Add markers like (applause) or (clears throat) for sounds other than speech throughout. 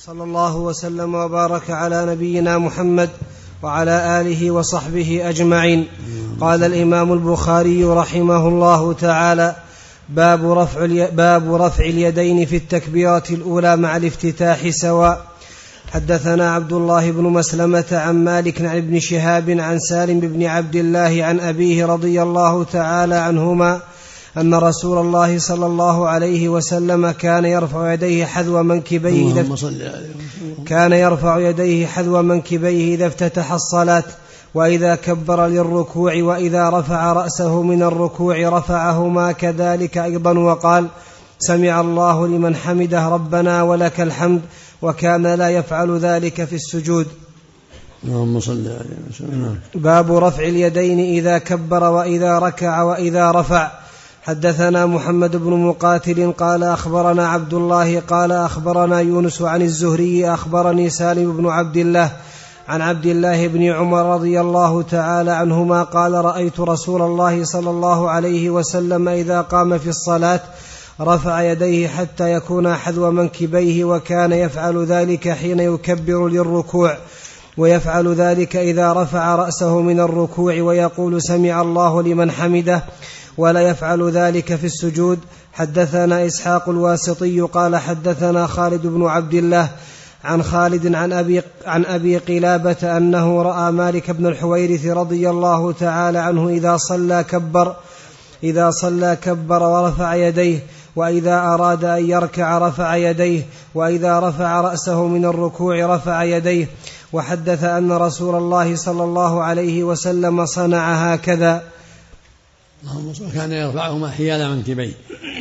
وصلى الله وسلم وبارك على نبينا محمد وعلى آله وصحبه أجمعين. قال الإمام البخاري رحمه الله تعالى باب رفع باب رفع اليدين في التكبيره الأولى مع الافتتاح سواء. حدثنا عبد الله بن مسلمة عن مالك عن ابن شهاب عن سالم بن عبد الله عن أبيه رضي الله تعالى عنهما أن رسول الله صلى الله عليه وسلم كان يرفع يديه حذو منكبيه إذا كان يرفع يديه حذو منكبيه إذا افتتح الصلاة وإذا كبر للركوع وإذا رفع رأسه من الركوع رفعهما كذلك أيضا وقال سمع الله لمن حمده ربنا ولك الحمد وكان لا يفعل ذلك في السجود. اللهم صل عليه وسلم باب رفع اليدين إذا كبر وإذا ركع وإذا رفع. حدثنا محمد بن مقاتل قال أخبرنا عبد الله قال أخبرنا يونس عن الزهري أخبرني سالم بن عبد الله عن عبد الله بن عمر رضي الله تعالى عنهما قال رأيت رسول الله صلى الله عليه وسلم إذا قام في الصلاة رفع يديه حتى يكون حذو منكبيه وكان يفعل ذلك حين يكبر للركوع ويفعل ذلك إذا رفع رأسه من الركوع ويقول سمع الله لمن حمده ولا يفعل ذلك في السجود. حدثنا إسحاق الواسطي قال حدثنا خالد بن عبد الله عن خالد عن أبي عن أبي قلابة أنه رأى مالك بن الحويرث رضي الله تعالى عنه إذا صلى كبر إذا صلى كبر ورفع يديه وإذا أراد أن يركع رفع يديه وإذا رفع رأسه من الركوع رفع يديه. وحدث أن رسول الله صلى الله عليه وسلم صنع هكذا. اللهم صل كان يرفعهما حيال منكبيه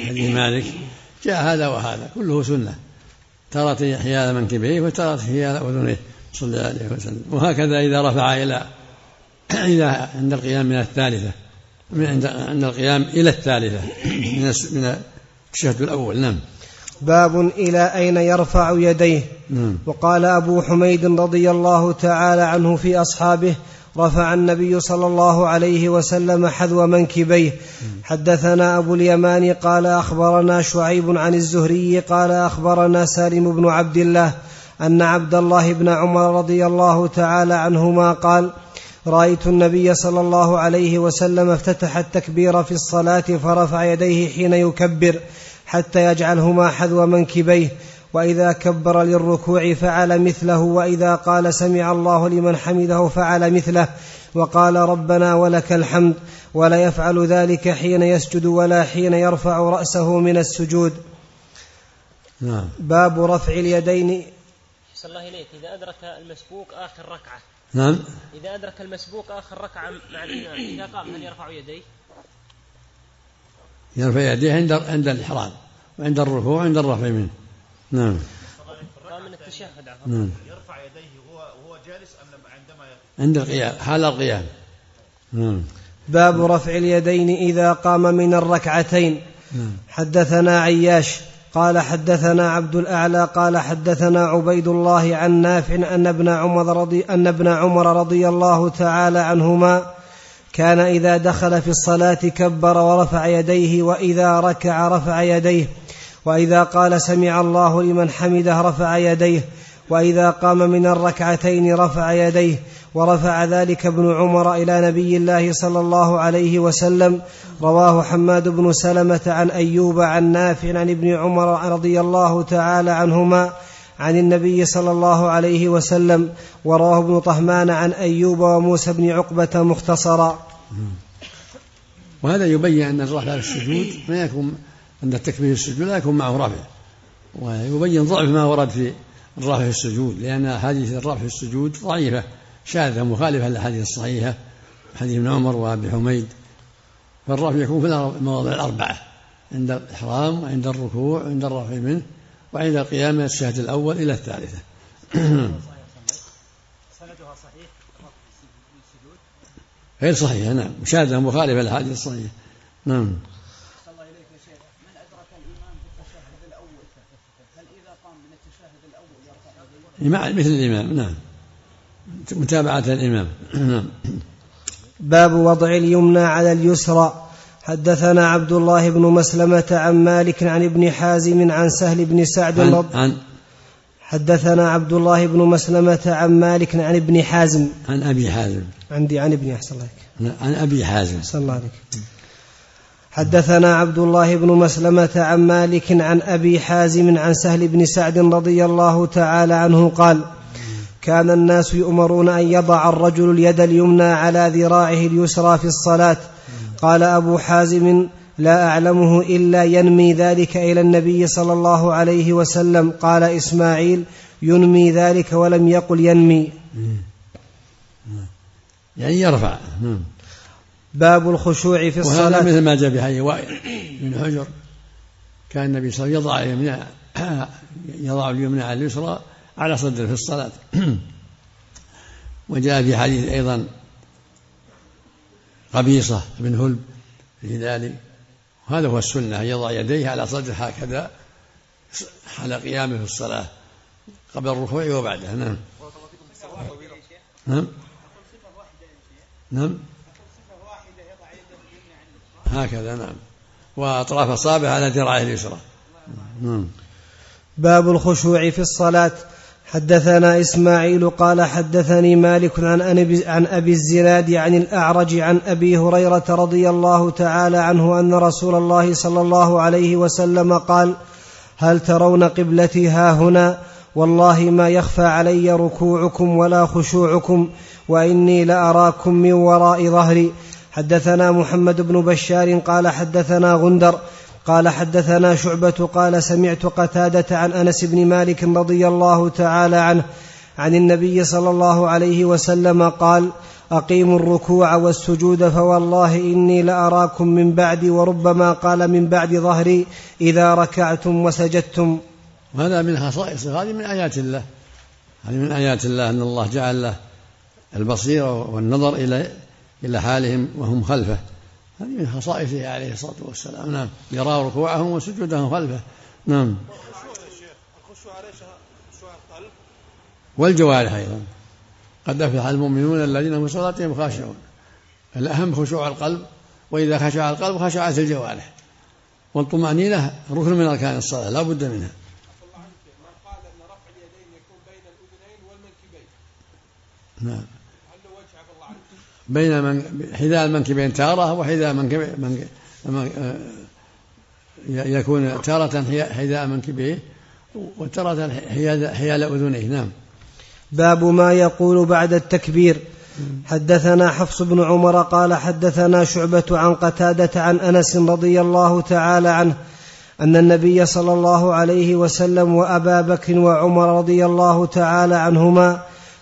حديث مالك. جاء هذا وهذا كله سنة. ترى حيال منكبيه وترى حيال أذنيه صلى الله عليه وسلم. وهكذا إذا رفع إلى إلى عند القيام من الثالثة من عند عند القيام إلى الثالثة من من الشهد الأول. نعم. باب إلى أين يرفع يديه. نعم. وقال أبو حميد رضي الله تعالى عنه في أصحابه رفع النبي صلى الله عليه وسلم حذو منكبيه. حدثنا أبو اليمان قال أخبرنا شعيب عن الزهري قال أخبرنا سالم بن عبد الله أن عبد الله بن عمر رضي الله تعالى عنهما قال رأيت النبي صلى الله عليه وسلم افتتح التكبير في الصلاة فرفع يديه حين يكبر حتى يجعلهما حذو منكبيه. وإذا كبر للركوع فعل مثله وإذا قال سمع الله لمن حمده فعل مثله وقال ربنا ولك الحمد ولا يفعل ذلك حين يسجد ولا حين يرفع رأسه من السجود. نعم. باب رفع اليدين. صلى الله إليك. إذا أدرك المسبوق آخر ركعة. نعم. إذا أدرك المسبوق آخر ركعة مع الإمام إذا قام هل يرفع يديه؟ يرفع يديه عند عند الإحرام وعند الركوع وعند الرفع منه. نعم. قام من التشهد نعم. يرفع يديه وهو وهو جالس أم لما عندما عند القيام حال القيام نعم. باب رفع اليدين إذا قام من الركعتين. نعم. حدثنا عياش قال حدثنا عبد الأعلى قال حدثنا عبيد الله عن نافع أن ابن عمر رضي أن ابن عمر رضي الله تعالى عنهما كان إذا دخل في الصلاة كبر ورفع يديه وإذا ركع رفع يديه. وإذا قال سمع الله لمن حمده رفع يديه وإذا قام من الركعتين رفع يديه ورفع ذلك ابن عمر إلى نبي الله صلى الله عليه وسلم رواه حماد بن سلمة عن أيوب عن نافع عن ابن عمر رضي الله تعالى عنهما عن النبي صلى الله عليه وسلم ورواه ابن طهمان عن أيوب وموسى بن عقبة مختصرا. وهذا يبين أن الرفع في السجود ما يكون عند التكبير السجود لا يكون معه رفع. ويبين ضعف ما ورد في الرفع في السجود لأن أحاديث الرفع في السجود ضعيفة شاذة مخالفة للأحاديث الصحيحة حديث ابن عمر وأبي حميد. فالرفع يكون في المواضع الأربعة عند الإحرام وعند الركوع وعند الرفع منه وعند القيام من الشهد الأول إلى الثالثة. غير صحيحة نعم. مشاهدة مخالفة للأحاديث الصحيحة. نعم. مثل الإمام نعم. متابعة الإمام نعم. باب وضع اليمنى على اليسرى. حدثنا عبد الله بن مسلمة عن مالك عن ابن حازم عن سهل بن سعد عن, عن حدثنا عبد الله بن مسلمة عن مالك عن ابن حازم. عن أبي حازم. عندي عن ابن أحسن الله عليك. عن أبي حازم. أحسن الله عليك. حدثنا عبد الله بن مسلمة عن مالك عن أبي حازم عن سهل بن سعد رضي الله تعالى عنه قال كان الناس يؤمرون أن يضع الرجل اليد اليمنى على ذراعه اليسرى في الصلاة. قال أبو حازم لا أعلمه إلا ينمي ذلك إلى النبي صلى الله عليه وسلم. قال إسماعيل ينمي ذلك ولم يقل ينمي. يعني يرفع. نعم. باب الخشوع في وهذا الصلاة. مثل ما جاء في حديث وائل بن حجر. كان النبي صلى الله عليه وسلم يضع اليمنى (clears throat) يضع اليمنى على اليسرى على صدره في الصلاة. (clears throat) وجاء في حديث أيضا قبيصة بن هلب في ذلك. وهذا هو السنة يضع يديه على صدره هكذا حال قيامه في الصلاة قبل الركوع وبعده. نعم. نعم. نعم. هكذا نعم. وأطراف أصابعه على ذراعه اليسرى. نعم. باب الخشوع في الصلاة. حدثنا إسماعيل قال حدثني مالك عن عن أبي الزناد عن الأعرج عن أبي هريرة رضي الله تعالى عنه أن رسول الله صلى الله عليه وسلم قال هل ترون قبلتي ها هنا؟ والله ما يخفى علي ركوعكم ولا خشوعكم وإني لأراكم من وراء ظهري. حدثنا محمد بن بشار قال حدثنا غندر قال حدثنا شعبة قال سمعت قتادة عن أنس بن مالك رضي الله تعالى عنه عن النبي صلى الله عليه وسلم قال أقيموا الركوع والسجود فوالله إني لأراكم من بعدي وربما قال من بعد ظهري إذا ركعتم وسجدتم. وهذا من خصائصه هذه من آيات الله. هذه من آيات الله أن الله جعل له البصيرة والنظر إلى إلى حالهم وهم خلفه. هذه من خصائصه عليه الصلاة والسلام. نعم. يرى ركوعهم وسجودهم خلفه. نعم. والجوارح أيضا. قد أفلح المؤمنون الذين هم صلاتهم خاشعون. الأهم خشوع القلب وإذا خشع القلب خشعت الجوارح. والطمأنينة ركن من أركان الصلاة لا بد منها. نعم. بين من حذاء المنكبين تارة وحذاء من من يكون تارة حذاء منكبيه وتارة حيال أذنيه. نعم. باب ما يقول بعد التكبير. حدثنا حفص بن عمر قال حدثنا شعبة عن قتادة عن أنس رضي الله تعالى عنه أن النبي صلى الله عليه وسلم وأبا بكر وعمر رضي الله تعالى عنهما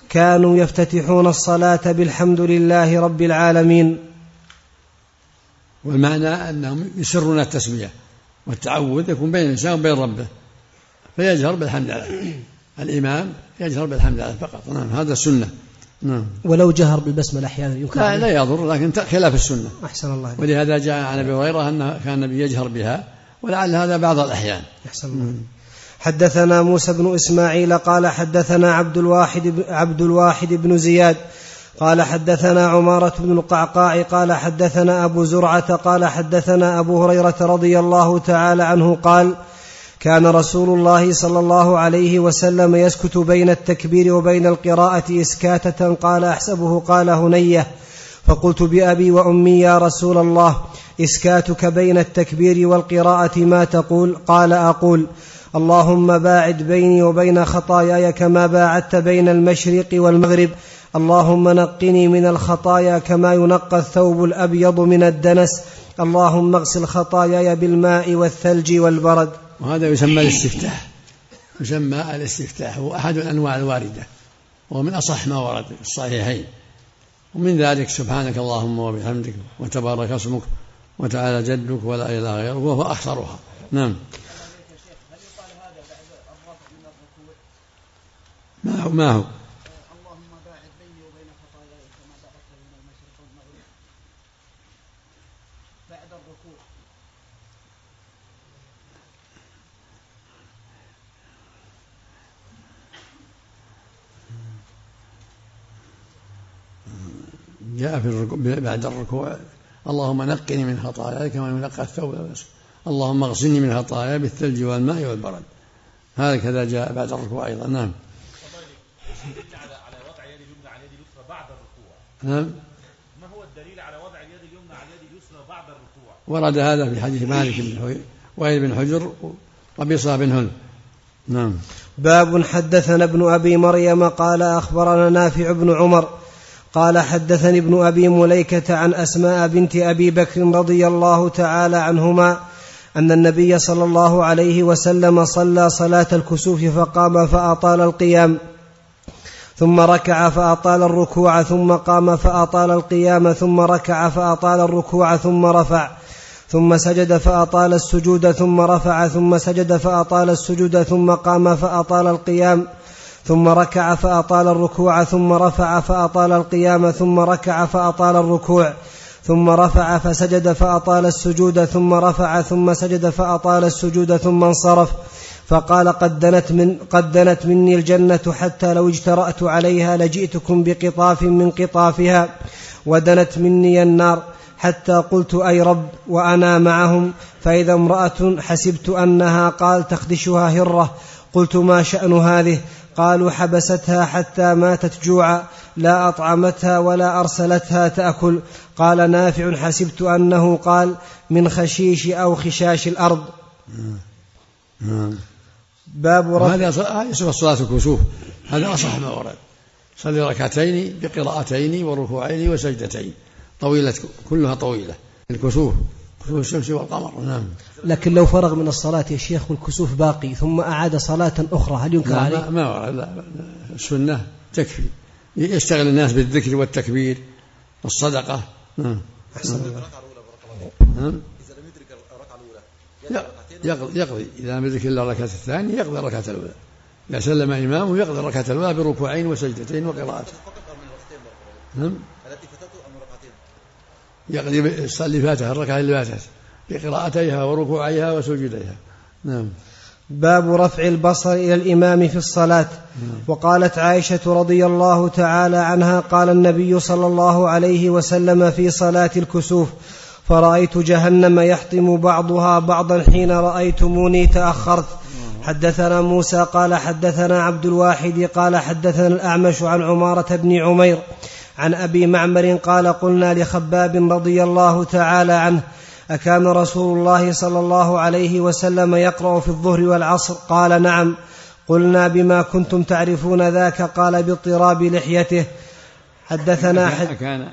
كانوا يفتتحون الصلاة بالحمد لله رب العالمين. والمعنى أنهم يسرون التسمية والتعوذ يكون بين الإنسان وبين ربه فيجهر بالحمد لله الإمام يجهر بالحمد لله فقط. نعم هذا السنة نعم. ولو جهر بالبسملة أحيانا يمكن لا, لا يضر لكن خلاف السنة. أحسن الله. ولهذا جاء عن أبي هريرة أن كان النبي يجهر بها ولعل هذا بعض الأحيان. أحسن الله. عليك. حدثنا موسى بن إسماعيل قال حدثنا عبد الواحد عبد الواحد بن زياد قال حدثنا عمارة بن القعقاع قال حدثنا أبو زرعة قال حدثنا أبو هريرة رضي الله تعالى عنه قال كان رسول الله صلى الله عليه وسلم يسكت بين التكبير وبين القراءة إسكاتة قال أحسبه قال هنية فقلت بأبي وأمي يا رسول الله إسكاتك بين التكبير والقراءة ما تقول؟ قال أقول. اللهم باعد بيني وبين خطاياي كما باعدت بين المشرق والمغرب. اللهم نقني من الخطايا كما ينقى الثوب الأبيض من الدنس. اللهم اغسل خطاياي بالماء والثلج والبرد. وهذا يسمى الاستفتاح. يسمى الاستفتاح. هو أحد الأنواع الواردة. وهو من أصح ما ورد في الصحيحين. ومن ذلك سبحانك اللهم وبحمدك وتبارك اسمك وتعالى جدك ولا إله غيرك وهو اخطرها نعم. ما هو ما هو؟ جاء في الركوع بعد الركوع اللهم نقني من خطاياي كما ينقى الثوب اللهم اغسلني من خطاياي بالثلج والماء والبرد. هكذا جاء بعد الركوع أيضا. نعم. الدليل على على وضع اليد اليمنى على اليد اليسرى بعد الركوع. نعم. ما هو الدليل على وضع اليد اليمنى على اليد اليسرى بعد الركوع؟ ورد هذا في حديث مالك بن حوي- وائل بن حجر وبيصة بن هل نعم. باب حدثنا ابن أبي مريم قال أخبرنا نافع بن عمر قال حدثني ابن أبي مليكة عن أسماء بنت أبي بكر رضي الله تعالى عنهما أن النبي صلى الله عليه وسلم صلى صلاة الكسوف فقام فأطال القيام. ثم ركع فأطال الركوع ثم قام فأطال القيام ثم ركع فأطال الركوع ثم رفع ثم سجد فأطال السجود ثم رفع ثم سجد فأطال السجود ثم قام فأطال القيام ثم ركع فأطال الركوع ثم رفع فأطال القيام ثم ركع فأطال الركوع ثم رفع فسجد فأطال السجود ثم رفع ثم سجد فأطال السجود ثم انصرف. فقال قد دنت, من قد دنت مني الجنة حتى لو اجترأت عليها لجئتكم بقطاف من قطافها ودنت مني النار حتى قلت أي رب وأنا معهم. فإذا امرأة حسبت أنها قال تخدشها هرة. قلت ما شأن هذه؟ قالوا حبستها حتى ماتت جوعا لا أطعمتها ولا أرسلتها تأكل. قال نافع حسبت أنه قال من خشيش أو خشاش الأرض. نعم. باب رفع ص- هذه صفة صلاة الكسوف هذا أصح ما ورد. صلي ركعتين بقراءتين وركوعين وسجدتين. طويلة كلها طويلة. الكسوف كسوف الشمس والقمر. نعم. لكن لو فرغ من الصلاة يا شيخ والكسوف باقي ثم أعاد صلاة أخرى هل ينكر لا عليه؟ ما, ما ورد. لا لا، السنة تكفي. يشتغل الناس بالذكر والتكبير والصدقة نعم. نعم. إذا لم يدرك الركعة الأولى يقضي, يقضي. إذا لم يدرك إلا الركعة الثانية يقضي الركعة الأولى. إذا سلم إمامه يقضي الركعة الأولى بركوعين وسجدتين مرة نعم. التي فاتته أم ركعتين يقضي الصلاة اللي فاتها الركعة اللي فاتت. بقراءتيها وركوعيها وسجوديها. نعم. باب رفع البصر إلى الإمام في الصلاة. وقالت عائشة رضي الله تعالى عنها قال النبي صلى الله عليه وسلم في صلاة الكسوف فرأيت جهنم يحطم بعضها بعضا حين رأيتموني تأخرت. حدثنا موسى قال حدثنا عبد الواحد قال حدثنا الأعمش عن عمارة بن عمير عن أبي معمر قال قلنا لخباب رضي الله تعالى عنه أكان رسول الله صلى الله عليه وسلم يقرأ في الظهر والعصر؟ قال نعم. قلنا بما كنتم تعرفون ذاك؟ قال باضطراب لحيته. حدثنا حد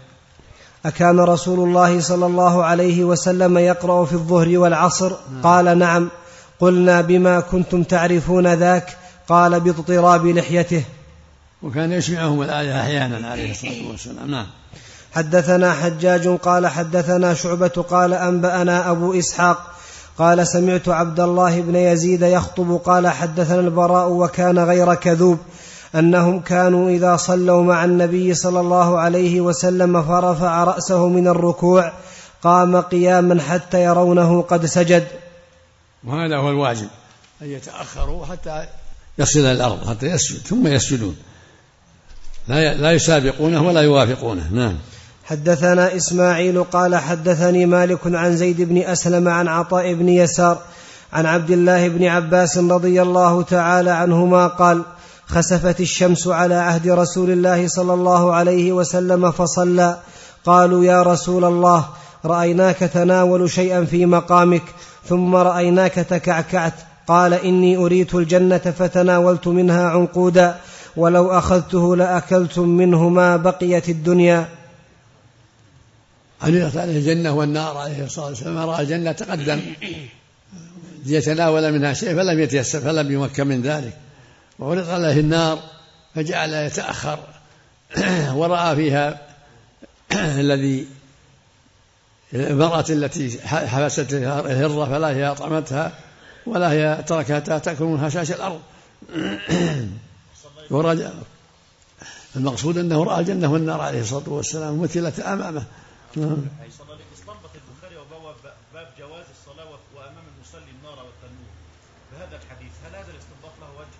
أكان رسول الله صلى الله عليه وسلم يقرأ في الظهر والعصر؟ قال نعم. قلنا بما كنتم تعرفون ذاك؟ قال باضطراب لحيته. وكان يسمعهم الآية أحيانا عليه الصلاة والسلام. نعم. حدثنا حجاج قال حدثنا شعبة قال أنبأنا أبو إسحاق قال سمعت عبد الله بن يزيد يخطب قال حدثنا البراء وكان غير كذوب. أنهم كانوا إذا صلوا مع النبي صلى الله عليه وسلم فرفع رأسه من الركوع قام قياما حتى يرونه قد سجد. وهذا هو الواجب أن يتأخروا حتى يصل إلى الأرض حتى يسجد ثم يسجدون. لا لا يسابقونه ولا يوافقونه. نعم. حدثنا إسماعيل قال حدثني مالك عن زيد بن أسلم عن عطاء بن يسار عن عبد الله بن عباس رضي الله تعالى عنهما قال خسفت الشمس على عهد رسول الله صلى الله عليه وسلم فصلى. قالوا يا رسول الله رأيناك تناول شيئا في مقامك ثم رأيناك تكعكعت. قال إني أريت الجنة فتناولت منها عنقودا ولو أخذته لاكلتم منه ما بقيت الدنيا. علقت عليه الجنة والنار عليه الصلاة والسلام؟ رأى الجنة تقدم ليتناول منها شيء فلم يتيسر فلم يمكن من ذلك. وعرض عليه النار فجعل يتأخر (clears throat) ورأى فيها (clears throat) الذي المرأة التي حبست الهرة فلا هي أطعمتها ولا هي تركتها تأكل من هشاش الأرض. (clears throat) ورجع المقصود أنه رأى الجنة والنار عليه الصلاة والسلام مثلة أمامه. استنبط البخاري وبواب باب جواز الصلاة وأمام المصلي النار والتنور بهذا الحديث هل هذا الاستنباط له وجه؟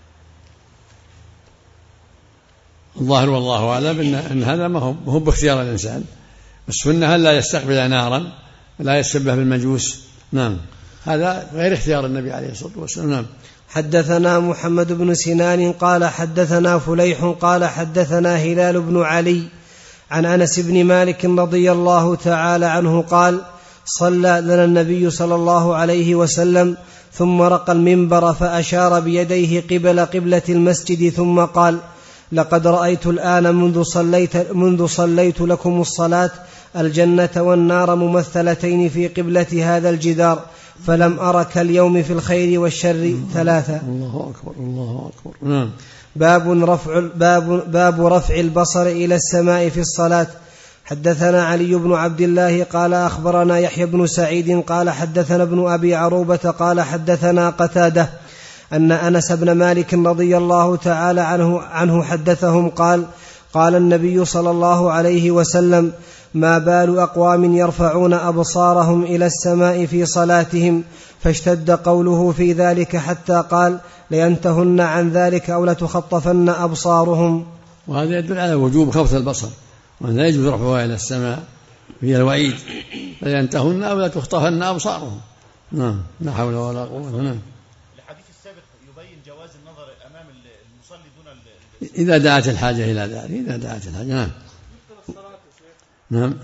الظاهر والله أعلم إن, إن هذا ما هو هو باختيار الإنسان. السنة لا يستقبل نارا ولا يشبه بالمجوس. نعم. هذا غير اختيار النبي عليه الصلاة والسلام. نعم. حدثنا محمد بن سنان قال حدثنا فليح قال حدثنا هلال بن علي عن أنس بن مالك رضي الله تعالى عنه قال صلى لنا النبي صلى الله عليه وسلم ثم رقى المنبر فأشار بيديه قبل قبلة المسجد ثم قال لقد رأيت الآن منذ صليت منذ صليت لكم الصلاة الجنة والنار ممثلتين في قبلة هذا الجدار فلم أر كاليوم في الخير والشر ثلاثة. الله أكبر الله أكبر. نعم. باب رفع باب باب رفع البصر إلى السماء في الصلاة. حدثنا علي بن عبد الله قال أخبرنا يحيى بن سعيد قال حدثنا ابن أبي عروبة قال حدثنا قتادة. أن أنس بن مالك رضي الله تعالى عنه عنه حدثهم قال قال النبي صلى الله عليه وسلم ما بال أقوام يرفعون أبصارهم إلى السماء في صلاتهم؟ فاشتد قوله في ذلك حتى قال لينتهن عن ذلك أو لتخطفن أبصارهم. وهذا يدل على وجوب خفض البصر وأن لا يجوز رفعها إلى السماء هي الوعيد. لينتهن أو لتخطفن أبصارهم؟ نعم لا حول ولا قوة نعم الحديث السابق يبين جواز النظر امام المصلي دون ال- إذا دعت الحاجة إلى ذلك إذا دعت الحاجة نعم. نعم.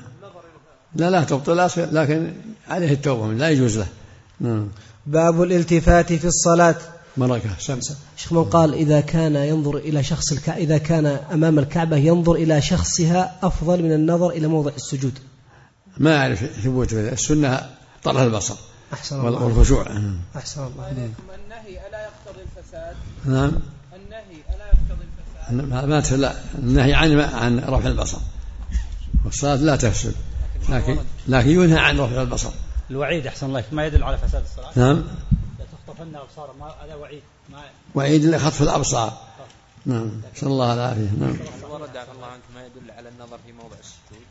لا لا تبطل لكن عليه التوبة لا يجوز له. نعم. باب الالتفات في الصلاة. بركة. سمسة شيخ من قال إذا كان ينظر إلى شخص الكعبة إذا كان أمام الكعبة ينظر إلى شخصها أفضل من النظر إلى موضع السجود. ما أعرف ثبوت. السنة طرف البصر وال- الله. والخشوع. أحسن الله. وإليكم النهي ألا يقتضي الفساد. نعم. النهي ألا يقتضي الفساد ما ما تف- لا النهي عن عن رفع البصر. والصلاة لا تفسد. لكن لكن ينهى عن رفع البصر. الوعيد أحسن الله ما يدل على فساد الصلاة. نعم. لا تخطفن أبصار ما هذا وعيد. ما وعيد خطف الأبصار. نعم. نسأل الله العافية. نعم. هل ورد عفى الله عنك ما يدل على النظر في موضع السجود؟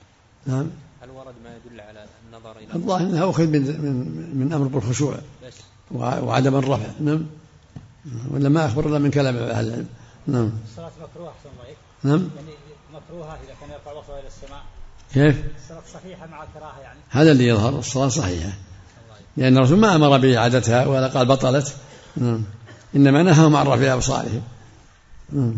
نعم. هل ورد ما يدل على النظر إلى الظاهر أنها أخذ من من من أمر بالخشوع بس. وع- وعدم الرفع. نعم. ولا ما أخبر إلا من كلام أهل العلم. نعم. الصلاة مكروهة أحسن الله نعم. يعني مكروهة إذا كان يرفع بصره إلى السماء. كيف؟ الصلاة صحيحة مع الكراهة يعني. هذا اللي يظهر الصلاة صحيحة. لأن الرسول ما أمر بإعادتها ولا قال بطلت. نعم. إنما نهاهم عن رفع أبصارهم نعم.